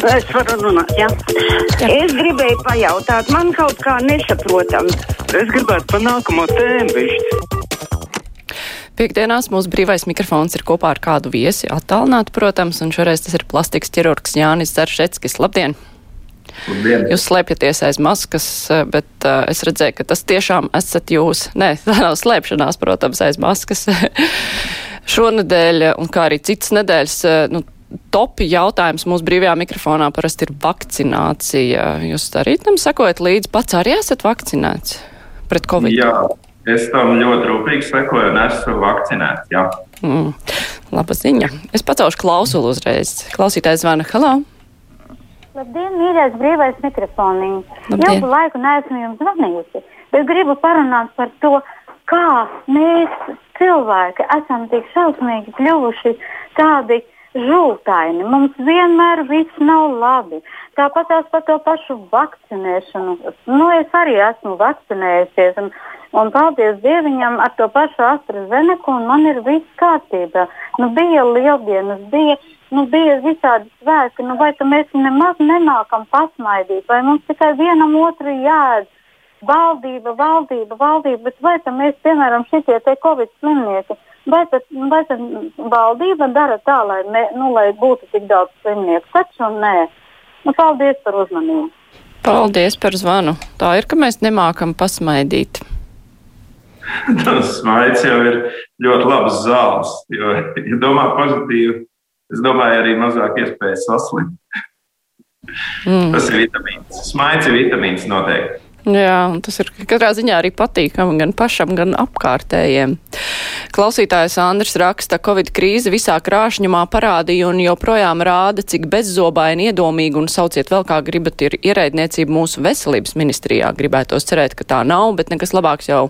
Es varu runāt, jā. jā. Es gribēju pajautāt, man kaut kā nesaprotam. Es gribētu pa nākamo tēmu višķi. Piektdienās mūsu brīvais mikrofons ir kopā ar kādu viesi, attālināti, protams, un šoreiz tas ir plastikas ķirurgs Jānis Zaršeckis. Labdien! Labdien. Jūs slēpjaties aiz maskas, bet uh, es redzēju, ka tas tiešām esat jūs. Nē, tā nav slēpšanās, protams, aiz maskas. Šonadēļ, un kā arī citas nedēļas, nu, topi jautājums mūsu brīvajā mikrofonā parasti ir vakcinācija. Jūs arī tam sakojat līdzi, pats arī esat vakcinēts pret covid? Jā, es tam ļoti rūpīgi sekoju un esmu vakcinēts, jā. Mm, laba ziņa. Es pacaušu klausulu uzreiz. Klausītājs zvana. Halo! Labdien, mīļais brīvais mikrofoniņš. Ilgu laiku neesmu jums zvanījusi, bet gribu parunāt par to, kā mēs cilvēki esam tik šausmīgi kļuvuši tādi žultaini. Mums vienmēr viss nav labi. Tāpat tās par to pašu vakcinēšanu. Nu, es arī esmu vakcinējusies. Un, un paldies Dievam ar to pašu AstraZeneku, un man ir viss kārtībā. Nu, bija lieldienas, bija, nu, bija visādi svētki. Nu, vai mēs nemaz nemākam pasmaidīt, vai mums tikai vienam otru jāēd? Valdība, valdība, valdība, bet vai mēs, piemēram, šitie te covid slimnieki, Vai tad, vai tad valdība dara tā, lai, ne, nu, lai būtu tik daudz slimnieku? Taču nē. Nu, paldies par uzmanību. Paldies par zvanu. Tā ir, ka mēs nemākam pasmaidīt. Tas smaids jau ir ļoti labs zāles. Jo, ja domā pozitīvi, es domāju, arī mazāk iespējas saslimt. Mm. Tas ir vitamīns. Smaids ir vitamīns noteikti. Jā, tas ir katrā ziņā arī patīkami gan pašam, gan apkārtējiem. Klausītājs Andris raksta, ka Covid krīze visā krāšņumā parādīja un joprojām rāda, cik bezzobaini, iedomīgi un sauciet vēl kā gribat ir ierēdniecība mūsu veselības ministrijā. Gribētos cerēt, ka tā nav, bet nekas labāks jau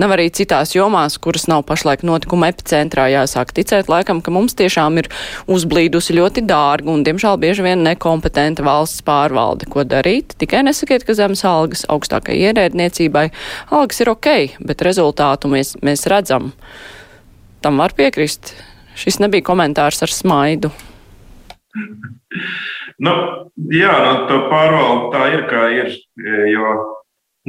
nav arī citās jomās, kuras nav pašlaik notikuma epicentrā. Jāsāk ticēt laikam, ka mums tiešām ir uzblīdusi ļoti dārga un, diemžēl, bieži vien nekompetenta valsts pārvalde. Ko darīt? Tikai nesakiet, ka zemes algas augstākai ierēdniecībai algas ir ok, bet rezultātu mēs, mēs redzam tam var piekrist. Šis nebija komentārs ar smaidu. nu, jā, nu, tā pārvalde tā ir, kā ir. Jo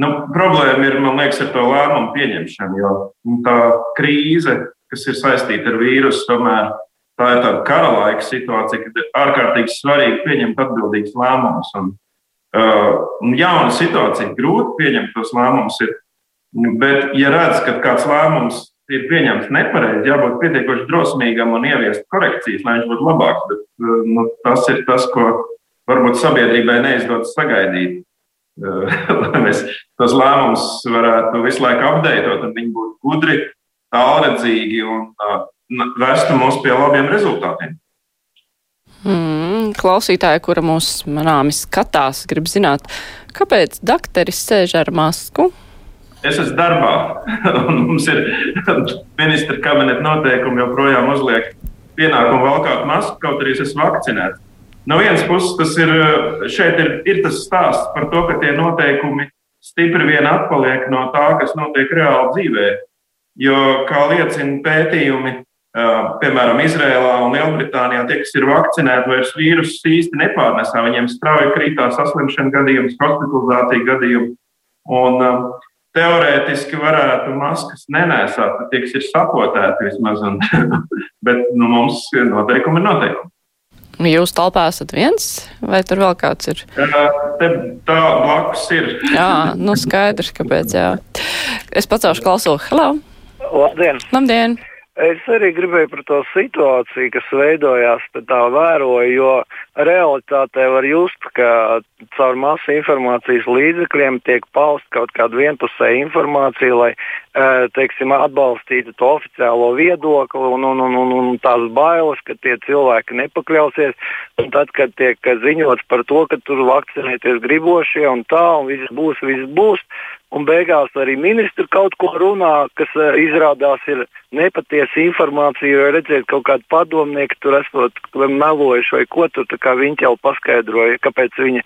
nu, problēma ir, liekas, ar to lēmumu pieņemšanu. Jo nu, tā krīze, kas ir saistīta ar vīrusu, tomēr tā ir tāda kara laika situācija, kad ir ārkārtīgi svarīgi pieņemt atbildīgus lēmumus. Un jauna situācija, grūti pieņemt tos lēmumus. Ir, bet, ja redz, ka kāds lēmums ir pieņemts nepareizi, jābūt pietiekoši drosmīgam un ieviest korekcijas, lai viņš būtu labāks. Bet, nu, tas ir tas, ko varbūt sabiedrībai neizdodas sagaidīt. Lai mēs tos lēmumus varētu visu laiku apdeitot, un viņi būtu gudri, tālredzīgi un vestu mūs pie labiem rezultātiem. Mm, klausītāja, kura mūs manāmi skatās, grib zināt, kāpēc dakteris sēž ar masku? Es esmu darbā, un mums ir ministra kabineta noteikumi joprojām uzliek pienākumu valkāt masku, kaut arī es esmu vakcinēts. No vienas puses, tas ir, šeit ir, ir tas stāsts par to, ka tie noteikumi stipri vien atpaliek no tā, kas notiek reāli dzīvē. Jo, kā liecina pētījumi, piemēram, Izrēlā un Lielbritānijā, tie, kas ir vakcinēti, vairs vīrusu īsti nepārnesā. Viņiem strauji krītās saslimšana gadījums, hospitalizācija gadījumi. Un, uh, teorētiski varētu maskas nenēsāt, tie, kas ir sapotēti vismaz, un, bet nu, mums ir noteikumi ir noteikumi. Jūs telpā esat viens, vai tur vēl kāds ir? Te, tā blakus ir. jā, nu skaidrs, kāpēc, jā. Es pacaušu klausulu. Hello! Labdien! Labdien! Es arī gribēju par to situāciju, kas veidojās, tā vēroju, jo realitātē var just, ka caur masu informācijas līdzekļiem tiek paust kaut kāda vienpusēja informācija, lai teiksim, atbalstītu to oficiālo viedokli un, un, un, un, un tās bailes, ka tie cilvēki nepakļausies. Un tad, kad tiek ziņots par to, ka tur vakcinēties gribošie un tā, un viss būs, viss būs, un beigās arī ministri kaut ko runā, kas uh, izrādās ir nepatiesa informācija, jo redzēt kaut kādu padomnieku tur esot melojuši vai ko tur, tā kā viņi jau paskaidroja, kāpēc viņa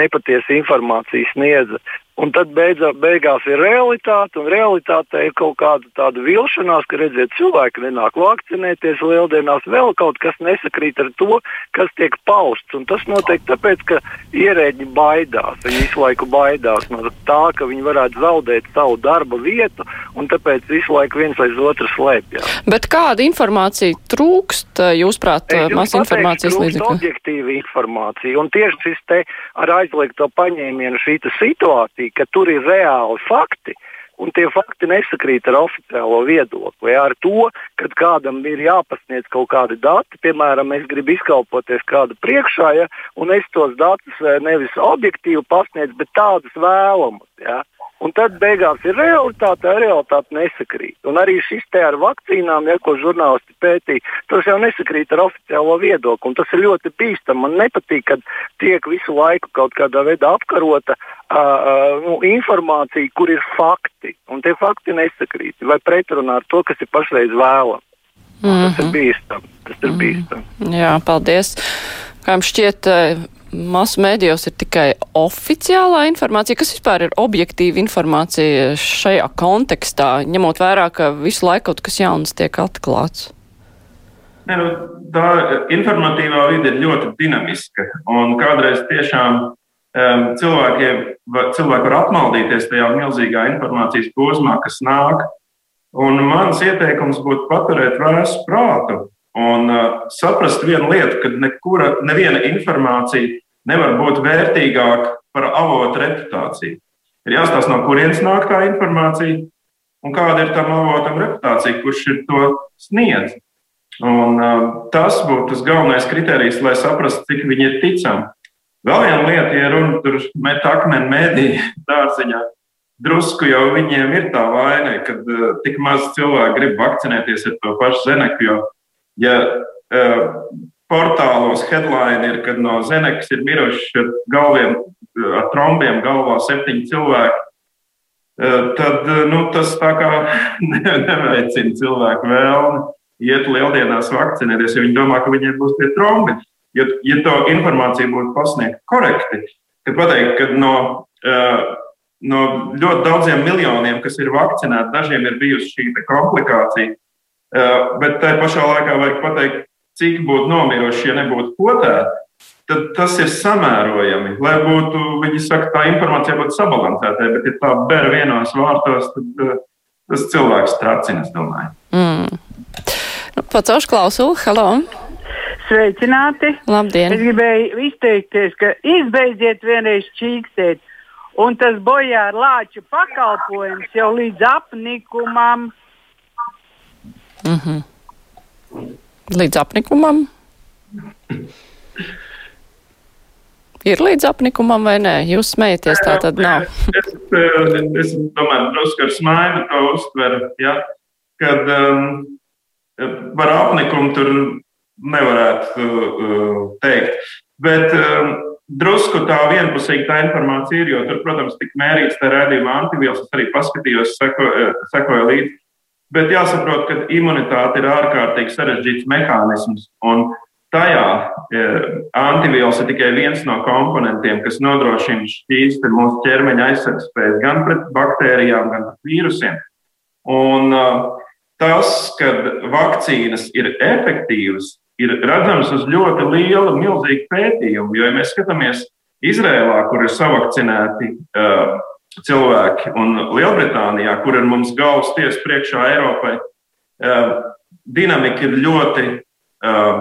nepatiesa informācija sniedza. Un tad beidzā, beigās ir realitāte, un realitāte ir kaut kāda tāda vilšanās, ka redziet, cilvēki nenāk vakcinēties lieldienās, vēl kaut kas nesakrīt ar to, kas tiek pausts. Un tas notiek tāpēc, ka ierēģi baidās, viņi visu laiku baidās no tā, ka viņi varētu zaudēt savu darba vietu, un tāpēc visu laiku viens aiz otru slēpjas. Bet kāda informācija trūkst, jūsuprāt, masa informācijas līdzekļu? Objektīva informācija, un tieši šis te ar aizliegto paņēmienu šī situācija, ka tur ir reāli fakti. Un tie fakti nesakrīt ar oficiālo viedokli. Ar to, ka kādam ir jāpasniedz kaut kādi dati, piemēram, es gribu izkalpoties kāda priekšā, ja, un es tos datus eh, nevis objektīvi pasniedzu, bet tādus vēlamus. Ja. Un tad beigās ir realitāte, ar realitāti nesakrīt. Un arī šis te ar vakcīnām, ja, ko žurnālisti pētīja, tas jau nesakrīt ar oficiālo viedokli. Un tas ir ļoti bīstami. Man nepatīk, kad tiek visu laiku kaut kādā veidā apkarota uh, uh, nu, informācija, kur ir fakti. Un tie fakti nesakrīt vai pretrunā ar to, kas ir pašreiz vēlams. Mm -hmm. Tas ir mhm. bīstami. Tas ir mhm. bīstami. Mm -hmm. Jā, paldies. Kā jums šķiet, masu mēdījos ir tikai oficiālā informācija, kas vispār ir objektīva informācija šajā kontekstā, ņemot vērā, ka visu laiku kaut kas jauns tiek atklāts? Ne, nu, tā informatīvā vide ir ļoti dinamiska, un kādreiz tiešām um, cilvēkiem, cilvēki var apmaldīties tajā milzīgā informācijas posmā, kas nāk. Un mans ieteikums būtu paturēt vēsu prātu Un uh, saprast vienu lietu, ka nekura, neviena informācija nevar būt vērtīgāka par avotu reputāciju. Ir jāstāsta, no kurienes nāk tā informācija un kāda ir tam avotam reputācija, kurš ir to sniedz. Un, uh, tas būtu tas galvenais kriterijs, lai saprastu, cik viņi ir ticami. Vēl viena lieta, ja runa tur met akmeni mediju dārziņā, drusku jau viņiem ir tā vaina, kad uh, tik maz cilvēku grib vakcinēties ar to pašu zeneku, Ja uh, portālos headline ir, kad no Zenekas ir miruši ar galviem, ar trombiem galvā septiņi cilvēki, uh, tad nu, tas tā kā neveicina cilvēku vēlmi iet lieldienās vakcinēties, jo viņi domā, ka viņiem būs tie trombi. Ja, ja to informācija būtu pasniegta korekti, tad pateikt, ka no, uh, no ļoti daudziem miljoniem, kas ir vakcinēti, dažiem ir bijusi šī komplikācija. Bet tajā pašā laikā vajag pateikt, cik būtu nomiruši, ja nebūtu potēti. Tad tas ir samērojami, lai būtu, viņi saka, tā informācija būtu sabalansēta, bet, ja tā bēra vienos vārtos, tad tas cilvēks tracina, es domāju. Mm. Nu, pats Ošklausulu, hello! Sveicināti! Labdien! Es gribēju izteikties, ka izbeidziet vienreiz čīkstēt, un tas bojā ar lāču pakalpojums jau līdz apnikumam Mm -hmm. Līdz apnikumam? Ir līdz apnikumam vai nē? Jūs smējaties, tā tad nav. es, es domāju, drusku ar smaidu to uztveru, ja, kad um, par apnikumu tur nevarētu uh, teikt. Bet um, drusku tā vienpusīgi tā informācija ir, jo tur, protams, tika mērīts tā redzījuma antivielas. Es arī paskatījos, seko, sekoju līdzi. Bet jāsaprot, ka imunitāte ir ārkārtīgi sarežģīts mehānisms. Tajā e, antivielas ir tikai viens no komponentiem, kas nodrošina šīs mūsu ķermeņa aizsardzības gan pret baktērijām, gan pret vīrusiem. Un e, tas, ka vakcīnas ir efektīvas, ir redzams uz ļoti liela, milzīga pētījuma. Jo, ja mēs skatāmies Izrēlā, kur ir savakcinēti uh, cilvēki. Un Lielbritānijā, kur ir mums galvas tiesa priekšā Eiropai, eh, dinamika ir ļoti uh,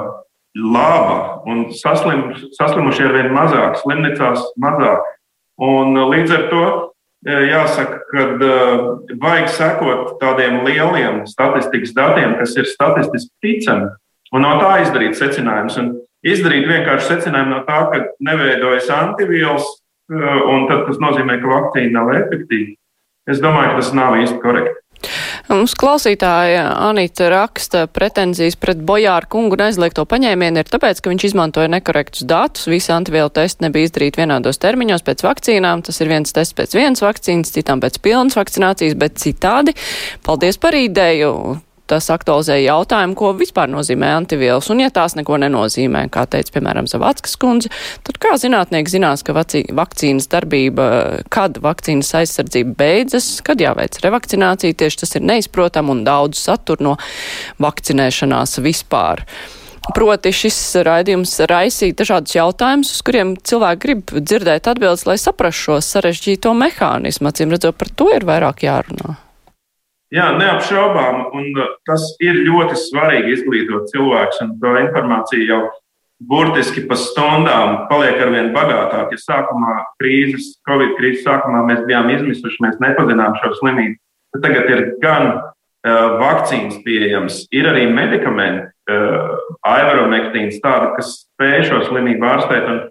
laba un saslim, saslimušie ir vien mazāk, slimnīcās mazāk. Un līdz ar to jāsaka, ka vajag sekot tādiem lieliem statistikas datiem, kas ir statistiski ticami, un no tā izdarīt secinājumus. Un izdarīt vienkārši secinājumu no tā, ka neveidojas antivielas, Eh, un tad tas nozīmē, ka vakcīna nav efektīva. Es domāju, ka tas nav īsti korekti. Mums klausītāja Anita raksta pretenzijas pret Bojāru kungu un aizliegto paņēmienu ir tāpēc, ka viņš izmantoja nekorektus datus. Visi antivielu testi nebija izdarīti vienādos termiņos pēc vakcīnām. Tas ir viens tests pēc vienas vakcīnas, citām pēc pilnas vakcinācijas, bet citādi. Paldies par ideju. Tas aktualizēja jautājumu, ko vispār nozīmē antivielas, un ja tās neko nenozīmē, kā teica, piemēram, Zavackas kundze, tad kā zinātnieki zinās, ka vakcīnas darbība, kad vakcīnas aizsardzība beidzas, kad jāveic revakcinācija, tieši tas ir neizprotam un daudz satur no vakcinēšanās vispār. Proti šis raidījums raisīja dažādus jautājumus, uz kuriem cilvēki grib dzirdēt atbildes, lai saprastu šo sarežģīto mehānismu. Acīm redzot, par to ir vairāk jārunā. Jā, neapšaubām, un uh, tas ir ļoti svarīgi izglītot cilvēkus, un to informāciju jau burtiski pa stundām paliek ar vien bagātāk. Ja sākumā krīzes, Covid krīzes sākumā mēs bijām izmisuši, mēs nepazinām šo slimību, tad tagad ir gan uh, vakcīnas pieejams, ir arī medikamenti, uh, aivaronektīns, tādi, kas spēj šo slimību ārstēt.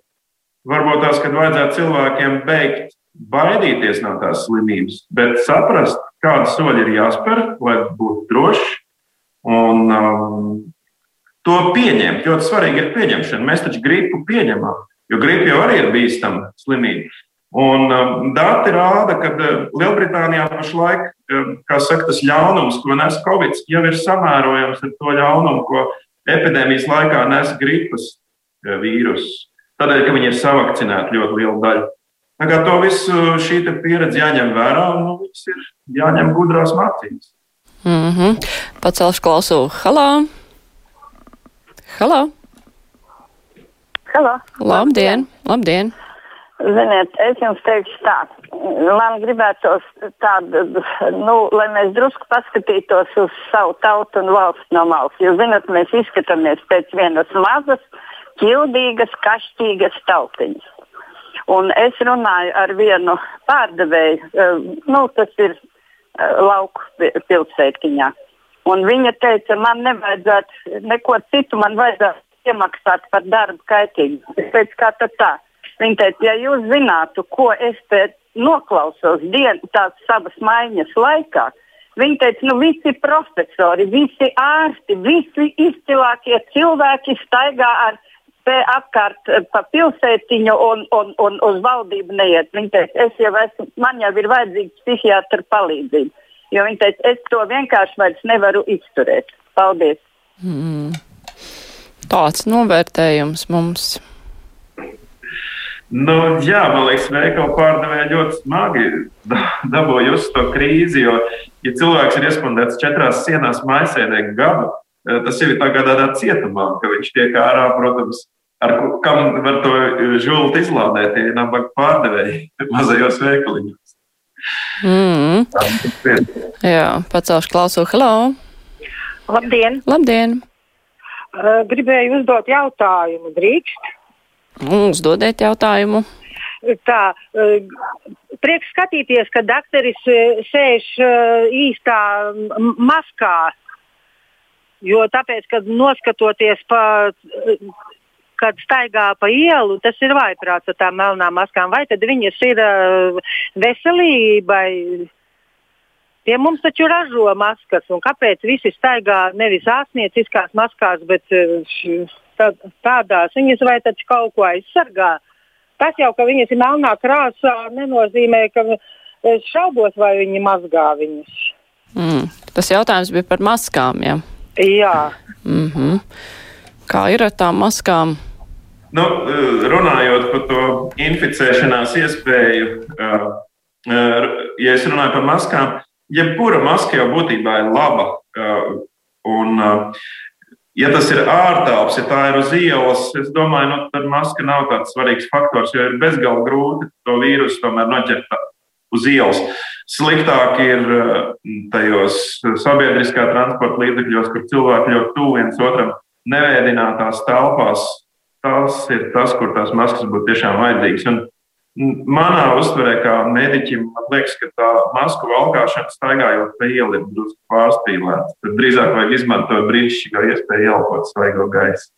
Varbūt tās, kad vajadzētu cilvēkiem beigt baidīties no tās slimības, bet saprast, kādi soļi ir jāspēr, lai būtu droši. Un um, to pieņemt, ļoti svarīgi ir pieņemšana. Mēs taču gripu pieņemam, jo gripa jau arī ir bīstama slimība. Un um, dati rāda, ka uh, Lielbritānijā pašlaik, um, saka, tas ļaunums, ko nes Covid, jau ir samērojams ar to ļaunumu, ko epidēmijas laikā nes gripas uh, vīrusu. Tādēļ, ka viņi ir savakcinēti ļoti lielu daļu. Kā to visu šī pieredze jāņem vērā, un nu, viss ir jāņem gudrās mācības. Mm -hmm. Pacelšu klausu. Halā! Halā! Halā! Labdien! Labdien! Ziniet, es jums teikšu tā, man gribētos tādu, nu, lai mēs drusku paskatītos uz savu tautu un valsts no malas. Jūs zināt, mēs izskatāmies pēc vienas mazas, ķildīgas, kašķīgas tautiņas. Un es runāju ar vienu pārdevēju, eh, nu, tas ir eh, lauku pilsētiņā. Un viņa teica, man nevajadzētu neko citu, man vajadzētu iemaksāt par darbu kaitīgu. Es teicu, kā tad tā? Viņa teica, ja jūs zinātu, ko es te noklausos dienas, tās savas maiņas laikā, viņa teica, nu visi profesori, visi ārsti, visi izcilākie cilvēki staigā ar apkārt eh, pa pilsētiņu un, un, un uz valdību neiet. Viņa teica, es jau esmu, man jau ir vajadzīga psihiatra palīdzība. Jo viņa teica, es to vienkārši vairs nevaru izturēt. Paldies! Mm. Tāds novērtējums mums Nu, jā, man liekas, veikalu pārdevēji ļoti smagi dabūja uz to krīzi. Jo, ja cilvēks ir iespandēts četrās sienās maisēdē gadu, eh, tas jau ir tādā cietumā, ka viņš tiek ārā, protams, ar kam var to žulti izlādēt, tie nabaga pārdevēji mazajos veikaliņos. Mm. Jā, pacelšu klausu. Hello! Labdien! Labdien! Uh, gribēju uzdot jautājumu, drīkst? Uzdodiet jautājumu. Tā, eh, prieks skatīties, ka dakteris sēž eh, īstā maskā. Jo tāpēc, kad noskatoties pa, kad staigā pa ielu, tas ir vaiprāts ar tām melnām maskām. Vai tad viņas ir veselībai? Tie mums taču ražo maskas, un kāpēc visi staigā nevis ārstnieciskās maskās, bet tā, tādās viņas vai taču kaut ko aizsargā. Tas jau, ka viņas ir melnā krāsā, nenozīmē, ka es šaubos, vai viņi mazgā viņas. Mm. Tas jautājums bija par maskām. Ja? Jā. Mm -hmm. Kā ir ar tām maskām? Nu, runājot par to inficēšanās iespēju, ja es runāju par maskām, jebkura maska jau būtībā ir laba. Un Ja tas ir ārtelps, ja tā ir uz ielas, es domāju, nu, tad maska nav tāds svarīgs faktors, jo ir bezgalīgi grūti to vīrusu tomēr noķert uz ielas. Sliktāk ir tajos sabiedriskā transporta līdzekļos, kur cilvēki ļoti tuvu viens otram nevēdinātās telpās. Tas ir tas, kur tās maskas būtu tiešām vajadzīgas. Un Manā uztverē, kā mediķim, man liekas, ka tā masku valkāšana staigājot pa ielu ir drusku pārspīlēta. Tad drīzāk vajag izmantot brīnišķīgo iespēju ielpot svaigo gaisu.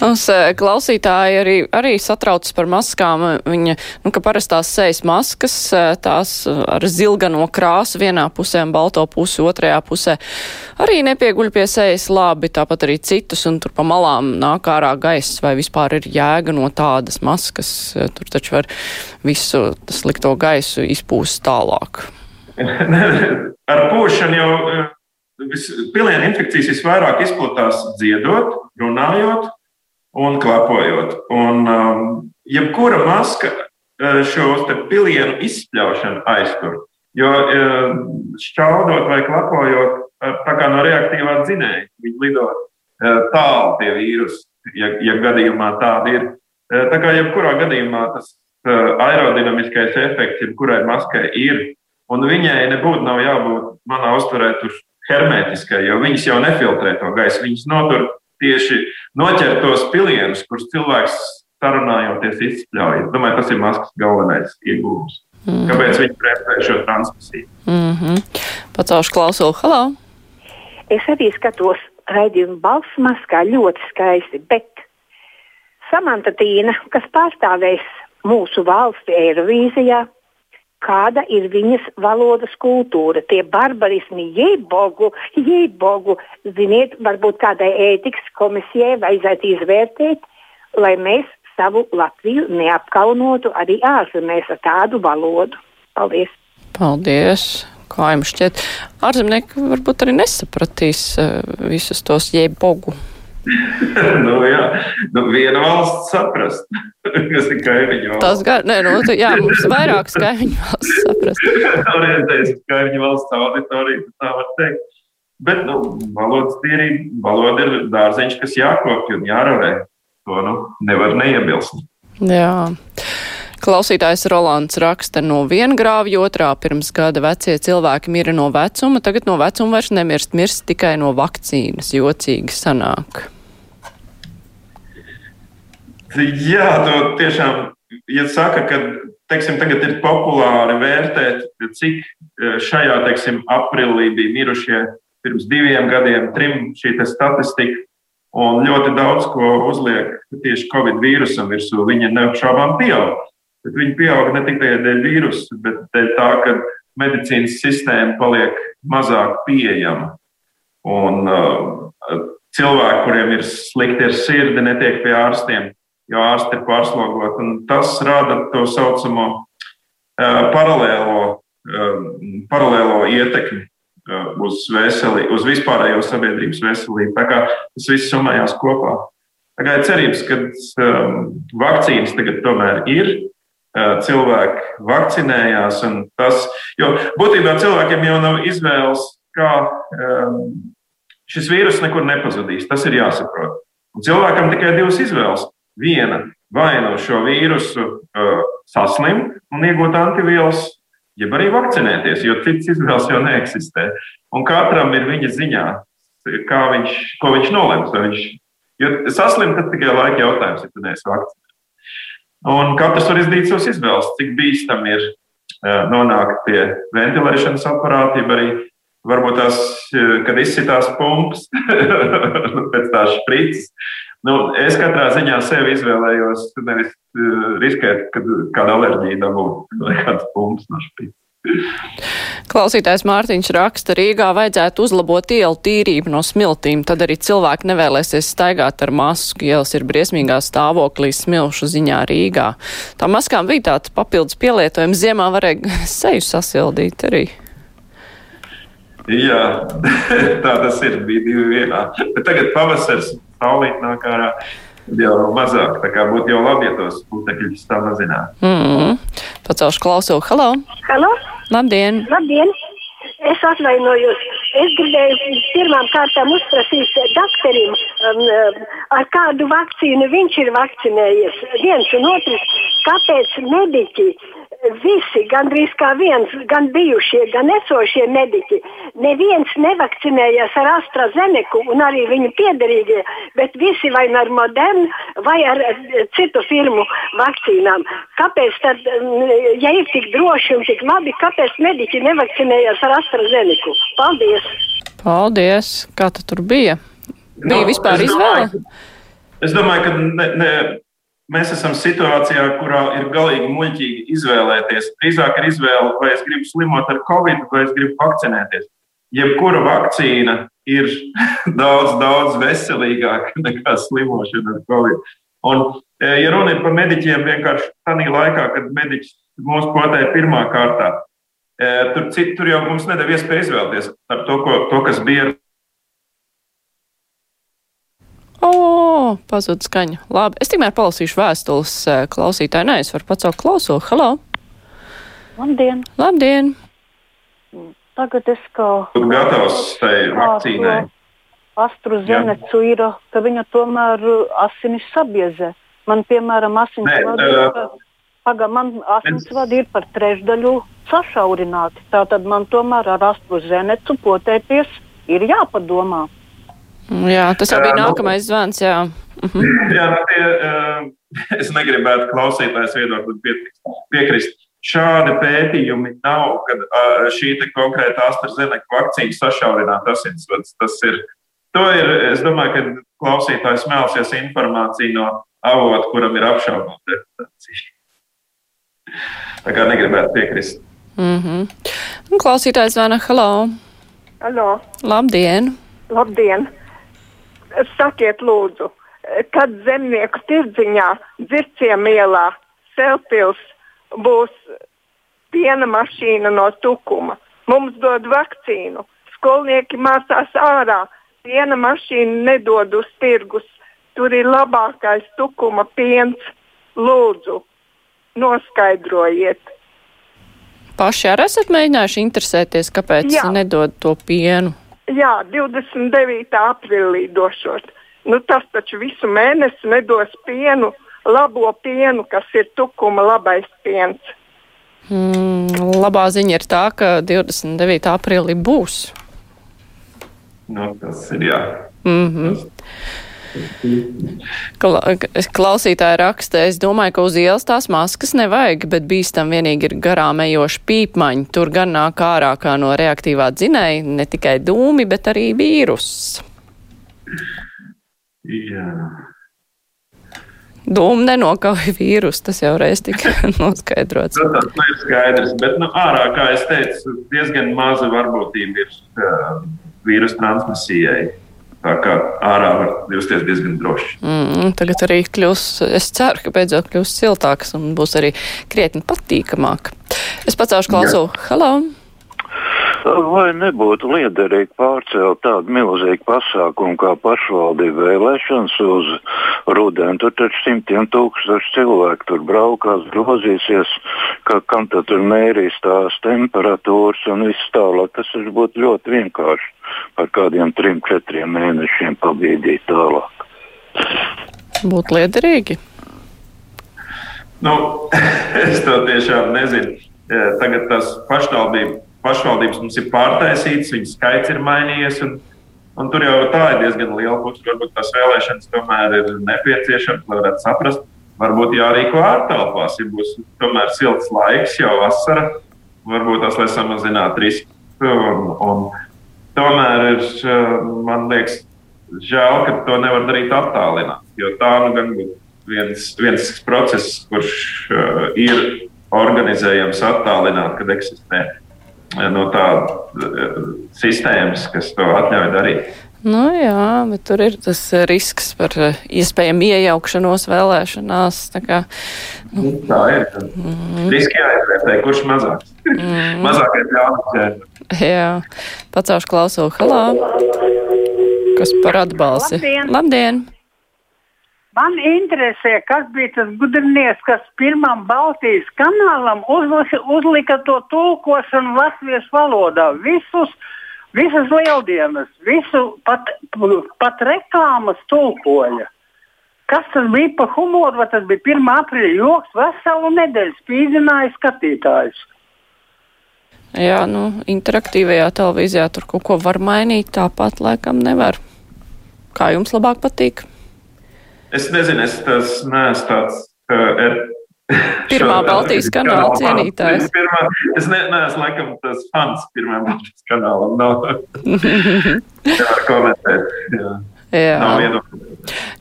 Mums eh, klausītāji arī, arī satraucas par maskām. Viņa, nu, ka parastās sejas maskas, eh, tās ar zilgano krāsu vienā pusē un balto pusi otrajā pusē, arī nepieguļ pie sejas labi, tāpat arī citus, un tur pa malām nāk ārā gaiss, vai vispār ir jēga no tādas maskas. Tur taču var visu slikto gaisu izpūst tālāk. ar pūšanu jau pilienu infekcijas visvairāk izplatās dziedot, runājot un klapojot. Un, um, jebkura maska šos pilienu izspļaušanu aiztur. Jo šķaudot vai klapojot, tā kā no reaktīvā dzinēja, viņi lido tālu tie vīrusi, ja, ja gadījumā tāda ir. Tā kā jebkurā gadījumā tas aerodinamiskais efekts, jebkurai maskai ir, un viņai nebūtu nav jābūt manā uztverē tur hermetiskai, jo viņas jau nefiltrē to gaisu. Viņas notur tieši noķer tos pilienus, kurus cilvēks sarunājoties izspļauj. Es domāju, tas ir maskas galvenais iegūms. Mm. Kāpēc viņi prezentē šo transmisiju? Mm -hmm. Pacaušu klausulu. Halo! Es arī skatos raidījumu balss maskā ļoti skaisti, bet Samanta Tīna, kas pārstāvēs mūsu valsti Eirovīzijā, kāda ir viņas valodas kultūra, tie barbarismi, jēbogu, jēbogu. Ziniet, varbūt kādai ētikas komisijai vajadzētu izvērtēt, lai mēs savu Latviju neapkaunotu arī ārzemēs ar tādu valodu. Paldies! Paldies! Kā jums šķiet, ārzemnieki varbūt arī nesapratīs uh, visus tos jēbogu. nu, jā, nu, viena valsts saprast, kas ir kaimiņu valsts. Tas gan, nē, nu, jā, mums vairākas kaimiņu valsts saprast. Orientējas uz kaimiņu valsts auditoriju, tā var teikt. Bet, nu, valodas tīrība, valoda ir dārzeņš, kas jākopja un jārarē. To, nu, nevar neiebilst. Jā. Klausītājs Rolands raksta no viena grāvja otrā pirms gada vecie cilvēki mira no vecuma, tagad no vecuma vairs nemirst, mirst tikai no vakcīnas. Jocīgi sanāk. Jā, to tiešām, ja saka, ka teiksim, tagad ir populāri vērtēt, cik e, šajā teiksim, aprīlī bija mirušie pirms diviem gadiem, trim šī statistika. Un ļoti daudz ko uzliek tieši Covid vīrusam virsū. Viņa neapšaubām pieaug. Bet viņa pieaug ne tikai dēļ vīrusa, bet dēļ tā, ka medicīnas sistēma paliek mazāk pieejama. Un uh, cilvēki, kuriem ir slikti ar sirdi, netiek pie ārstiem jo ārsti ir pārslogoti. Tas rada to saucamo uh, paralēlo, uh, paralēlo ietekmi uh, uz veselību, uz vispārējo sabiedrības veselību. Tā kā tas viss summējās kopā. Tā kā ir cerības, ka um, vakcīnas tagad tomēr ir. Cilvēki vakcinējās, tas, jo būtībā cilvēkiem jau nav izvēles, kā šis vīrus nekur nepazudīs. Tas ir jāsaprot. Un cilvēkam tikai divas izvēles viena vai no šo vīrusu saslimt un iegūt antivielas, jeb arī vakcinēties, jo cits izvēles jau neeksistē. Un katram ir viņa ziņā, viņš, ko viņš nolems. Viņš, jo saslimt tas tikai laika jautājums, ja tu neesi vakcinēts. Un katrs var izdarīt savas izvēles, cik bīstami ir uh, nonākt pie ventilēšanas aparāta, jeb arī varbūt tās, uh, kad izsitās pumpas, pēc tās sprites, Nu, es katrā ziņā sevi izvēlējos, nevis uh, riskēt, kad kāda alerģija dabūtu vai kāds pumps no špītas. Klausītājs Mārtiņš raksta, Rīgā vajadzētu uzlabot ielu tīrību no smiltīm, tad arī cilvēki nevēlēsies staigāt ar masku. Ielas ir briesmīgā stāvoklī smilšu ziņā Rīgā. Tā maskām bija tāds papildus pielietojums. Ziemā varēja seju sasildīt arī. Jā, tā tas ir. Bija divi vienā. Bet tagad pavasaris saulīt nāk ārā. Jau mazāk, tā kā būtu jau labi, ja tos putekļus samazināt. Mm -hmm. Pacelšu klausulu. Halo! Halo! Labdien! Labdien! Es atvainojos. Es gribēju pirmām kārtām uzprasīt doktorim, um, ar kādu vakcīnu viņš ir vakcinējies. Viens un otrs, kāpēc mediķi visi, gandrīz kā viens, gan bijušie, gan esošie mediķi, neviens nevakcinējās ar AstraZeneku un arī viņu piederīgie, bet visi vai ar Modernu vai ar citu firmu vakcīnām. Kāpēc tad, ja ir tik droši un tik labi, kāpēc mediķi nevakcinējās ar AstraZeneku? Paldies! Paldies! Kā tur bija? Bija no, vispār izvēle? Es domāju, ka ne, ne, mēs esam situācijā, kurā ir galīgi muļķīgi izvēlēties. Drīzāk ir izvēle, vai es gribu slimot ar covid, vai es gribu vakcinēties. Jebkura vakcīna ir daudz, daudz veselīgāka nekā slimošana ar covid. Un, e, ja runa ir par mediķiem, vienkārši tādā laikā, kad mediķis mūs potēja pirmā kārtā, Tur, tur jau mums nedēļa iespēja izvēlēties ar to, ko, to kas bija. O, pazūd skaņa. Labi, es tikmēr palasīšu vēstules klausītāju. Nē, es varu pacelt klauso. Halo! Labdien! Labdien! Tagad es kā. Tu gatavs tai vakcīnai? AstraZeneca ir, ka viņa tomēr asinis sabiezē. Man, piemēram, asinsvadi ir, paga, man asinsvadi ir par trešdaļu sašaurināti. Tātad man tomēr ar AstraZeneca potēties ir jāpadomā. Jā, tas jau bija nu- nākamais zvans. Jā, mhm. jā nu tie, es negribētu klausītājs viedokli piekrist. Šādi pētījumi nav, kad šī konkrēta AstraZeneca vakcīna sašaurināt asinsvadus. Tas ir, to ir, es domāju, ka klausītājs smelsies informāciju no avota, kuram ir apšaubāma reputācija. Tā kā negribētu piekrist. Mm -hmm. Klausītājs zvana Halo! Halo! Labdien! Labdien! Sakiet, lūdzu, kad zemnieku tirdziņā, dzirciem ielā, Selpils būs piena mašīna no tukuma. Mums dod vakcīnu. Skolnieki mācās ārā. Piena mašīna nedod uz tirgus. Tur ir labākais tukuma piens. Lūdzu, noskaidrojiet. Paši arī esat mēģinājuši interesēties, kāpēc Jā. nedod to pienu? Jā, 29. aprīlī došot. Nu, tas taču visu mēnesi nedos pienu, labo pienu, kas ir tukuma labais piens. Mm, labā ziņa ir tā, ka 29. aprīlī būs. Nu, tas ir jā. Mm -hmm. Klausītāja raksta, es domāju, ka uz ielas tās maskas nevajag, bet bīstam vienīgi ir garām ejoši pīpmaņi. Tur gan nāk ārā kā no reaktīvā dzinēja ne tikai dūmi, bet arī vīruss. Jā. Dūmu nenokauj vīrusu, tas jau reiz tika noskaidrots. Tas ir skaidrs, bet nu, ārā, kā es teicu, diezgan maza varbūtība ir uh, vīrusu transmisijai. Tā kā ārā var justies diezgan droši. Mm, tagad arī kļūs, es ceru, ka beidzot kļūs siltāks un būs arī krietni patīkamāk. Es pacēlu klausu. Halo! Vai nebūtu liederīgi pārcelt tādu milzīgu pasākumu kā pašvaldību vēlēšanas uz rudeni? Tur taču simtiem tūkstoši cilvēku tur braukās, grozīsies, ka kam tad tur mērīs tās temperatūras un viss tālāk. Tas taču būtu ļoti vienkārši par kādiem trim, četriem mēnešiem pabīdīt tālāk. Būtu liederīgi. Nu, es to tiešām nezinu. Tagad tas pašvaldību pašvaldības mums ir pārtaisītas, viņu skaits ir mainījies. Un, un tur jau tā ir diezgan liela puķa. Varbūt tās vēlēšanas tomēr ir nepieciešamas, lai varētu saprast. Varbūt jārīko ārtelpās, ja būs tomēr silts laiks, jau vasara. Varbūt tas, lai samazinātu risku. Un, un tomēr ir, man liekas, žēl, ka to nevar darīt attālināti. Jo tā nu gan būtu viens, viens process, kurš uh, ir organizējams attālināt, kad eksistē no tādas eh, sistēmas, kas to atļauj darīt. Nu, jā, bet tur ir tas risks par eh, iespējamu iejaukšanos vēlēšanās. Tā, kā, nu. nu. tā ir. Mm. Riski jāizvērtē, kurš mazāks. Mm. Mazākais ļaunums. Jā, pacaušu klausu. Halā! Kas par atbalsi? Labdien! Labdien. Man interesē, kas bija tas gudrinieks, kas pirmam Baltijas kanālam uzlika to tulkošanu latviešu valodā. Visus, visas lieldienas, visu pat, pat reklāmas tulkoja. Kas tas bija par humoru? Vai tas bija 1. aprīļa joks? Veselu nedēļu spīdzināja skatītājus. Jā, nu, interaktīvajā televīzijā tur kaut ko var mainīt, tāpat laikam nevar. Kā jums labāk patīk? Es nezinu, es tas neesmu tāds. Uh, Pirmā Baltijas kanāla cienītājs. Pirmā, es ne, neesmu laikam tas fans pirmā Baltijas kanālam. Nav, nevar komentēt. Jā. Jā.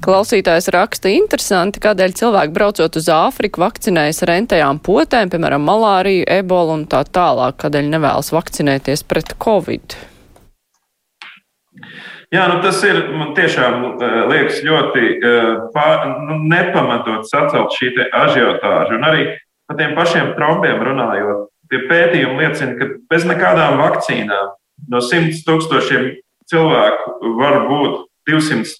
Klausītājs raksta interesanti, kādēļ cilvēki braucot uz Āfriku vakcinējas ar rentajām potēm, piemēram, malāriju, ebolu un tā tālāk, kādēļ nevēlas vakcinēties pret covid. Jā, nu tas ir man tiešām uh, liekas ļoti uh, pār, nu, nepamatot sacelt šī ažiotāža. Un arī par tiem pašiem trombiem runājot, tie pētījumi liecina, ka bez nekādām vakcīnām no 100 tūkstošiem cilvēku var būt 200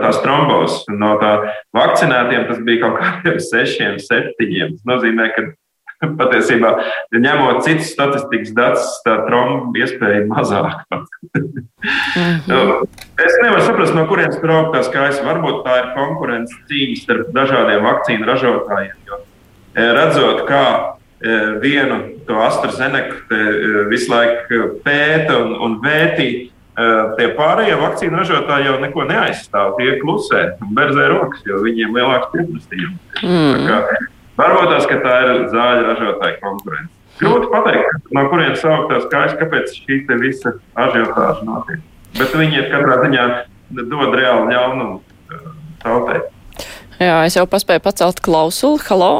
tās trombozes. No tā vakcinētiem tas bija kaut kādiem 6, 7. Tas nozīmē, ka patiesībā, ņemot citus statistikas datus, tā tromba iespēja mazāk. mm -hmm. es nevaru saprast, no kurienes tur aug tās kājas. Varbūt tā ir konkurence cīņa starp dažādiem vakcīnu ražotājiem. Jo, redzot, kā vienu to AstraZeneca visu laiku pēta un, un vērtī, tie pārējie vakcīnu ražotāji jau neko neaizstāv. Tie klusē berzē rokas, jo viņiem ir lielāks pieprasījums. Mm. Varbūt ka tā ir zāļu ražotāja konkurence. Grūti pateikt, no kurienes saukt tās kājas, kāpēc šī visa ažiotāža notiek. Bet viņi ir katrā ziņā dod reāli ļaunumu uh, tautai. Jā, es jau paspēju pacelt klausuli. Halo!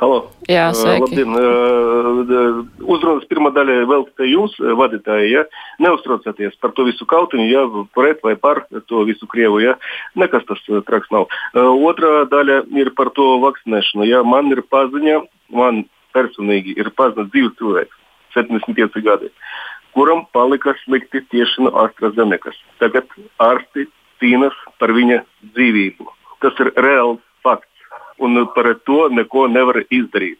Halo. Jā, sveiki. Labdien. Uzrunas pirmā daļa te jūs, vadītāji, ja? neuztraucieties par to visu kautiņu, ja pret vai par to visu Krievu, ja? nekas tas traks nav. Otrā daļa ir par to vakcinēšanu. Ja? Man ir paziņa, man personīgi ir paziņa dzīves cilvēks, 75 gadi, kuram palika slikti tieši no AstraZenekas. Tagad ārsti cīnās par viņa dzīvību. Tas ir reāls fakts un par to neko nevar izdarīt.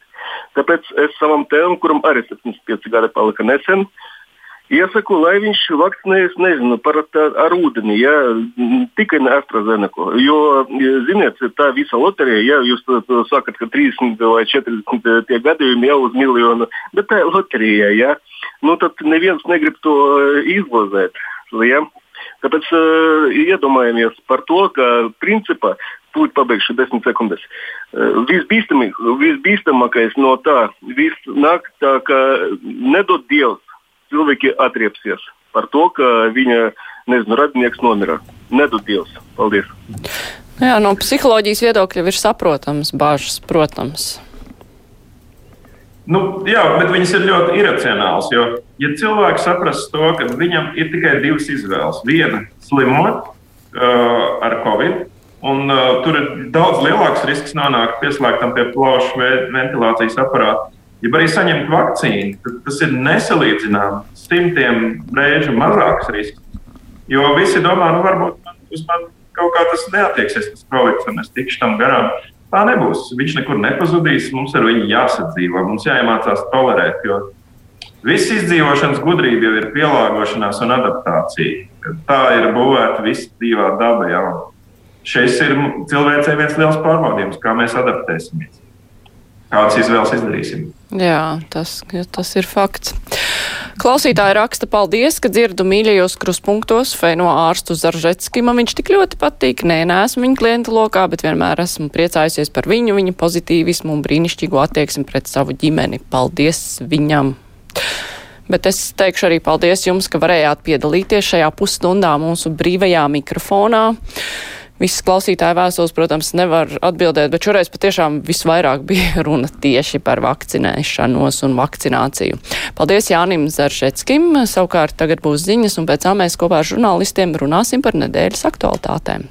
Tāpēc es savam tēvam, kuram arī 75 gadi palika nesen, iesaku, lai viņš vakcinējas, nezinu, par tā, ar ūdeni, ja, tikai ne AstraZeneca. Jo, ziniet, tā visa loterija, ja jūs sakat, ka 30 vai 40 tie gadījumi jau uz miljonu, bet tā ir loterija, ja, nu tad neviens negrib to izlozēt. Ja? Tāpēc uh, iedomājamies par to, ka principā tūlīt pabeigšu desmit sekundes. Uh, visbīstamākais no tā viss nāk tā, ka nedod Dievs, cilvēki atriepsies par to, ka viņa nezinu, radinieks nomira. Nedod Dievs. Paldies! Jā, no psiholoģijas viedokļa ir saprotams bāžas, protams. Nu, jā, bet viņas ir ļoti iracionālas. Jo, ja cilvēks saprast to, ka viņam ir tikai divas izvēles, viena slimot uh, ar covid, un uh, tur ir daudz lielāks risks nonākt pieslēgtam pie plaušu ventilācijas aparāta, ja arī saņemt vakcīnu, tad tas ir nesalīdzināms simtiem reižu mazāks risks. Jo visi domā, nu varbūt man, uz mani kaut kā tas neatieksies, tas projekts, un es tikšu tam garām. Tā nebūs. Viņš nekur nepazudīs. Mums ar viņu jāsadzīvo, mums jāiemācās tolerēt. Jo viss izdzīvošanas gudrība jau ir pielāgošanās un adaptācija. Tā ir būvēta visa dzīvā daba. Jau. Šis ir cilvēcei viens liels pārbaudījums, kā mēs adaptēsimies. Kādas izvēles izdarīsim? Jā, tas, tas ir fakts. Klausītāji raksta, paldies, ka dzirdu mīļajos kruspunktos Feino ārstu Zaržetski. Man viņš tik ļoti patīk. Nē, neesmu viņa klienta lokā, bet vienmēr esmu priecājusies par viņu, viņa pozitīvismu un brīnišķīgo attieksmi pret savu ģimeni. Paldies viņam! Bet es teikšu arī paldies jums, ka varējāt piedalīties šajā pusstundā mūsu brīvajā mikrofonā. Visas klausītāja vēstules, protams, nevar atbildēt, bet šoreiz patiešām visvairāk bija runa tieši par vakcinēšanos un vakcināciju. Paldies Jānim Zaržetskim. Savukārt tagad būs ziņas, un pēc tam mēs kopā ar žurnālistiem runāsim par nedēļas aktualitātēm.